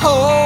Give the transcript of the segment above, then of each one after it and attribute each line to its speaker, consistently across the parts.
Speaker 1: home.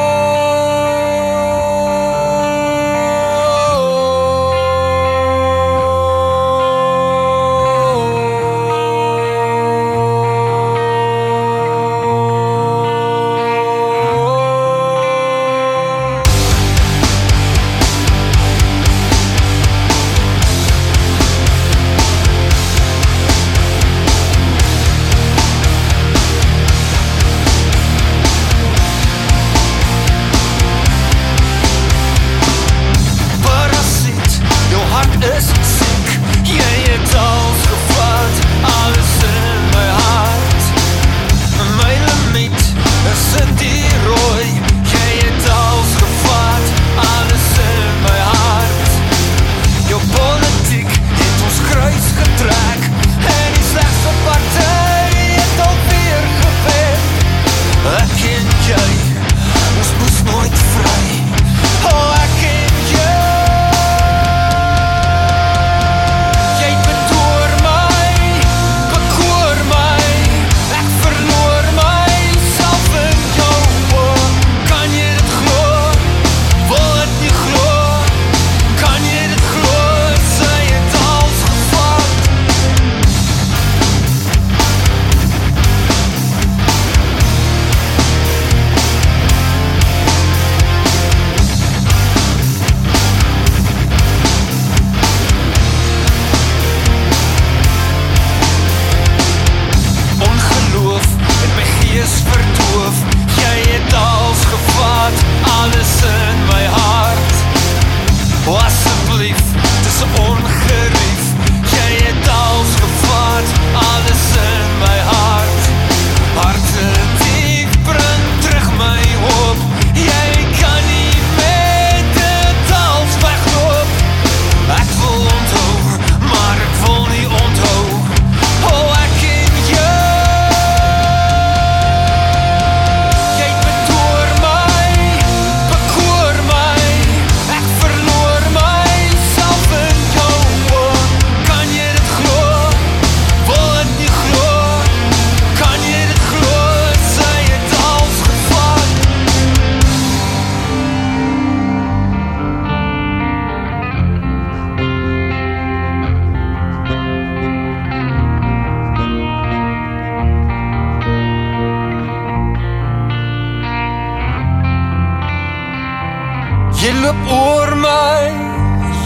Speaker 1: Jy loop oor my,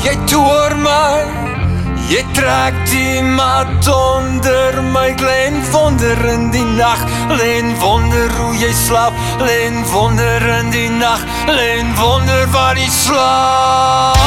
Speaker 1: jy toer my. Jy trek die mat onder my klein wonder in die nag, len wonder hoe jy slaap, len wonder in die nag, len wonder waar jy slaap.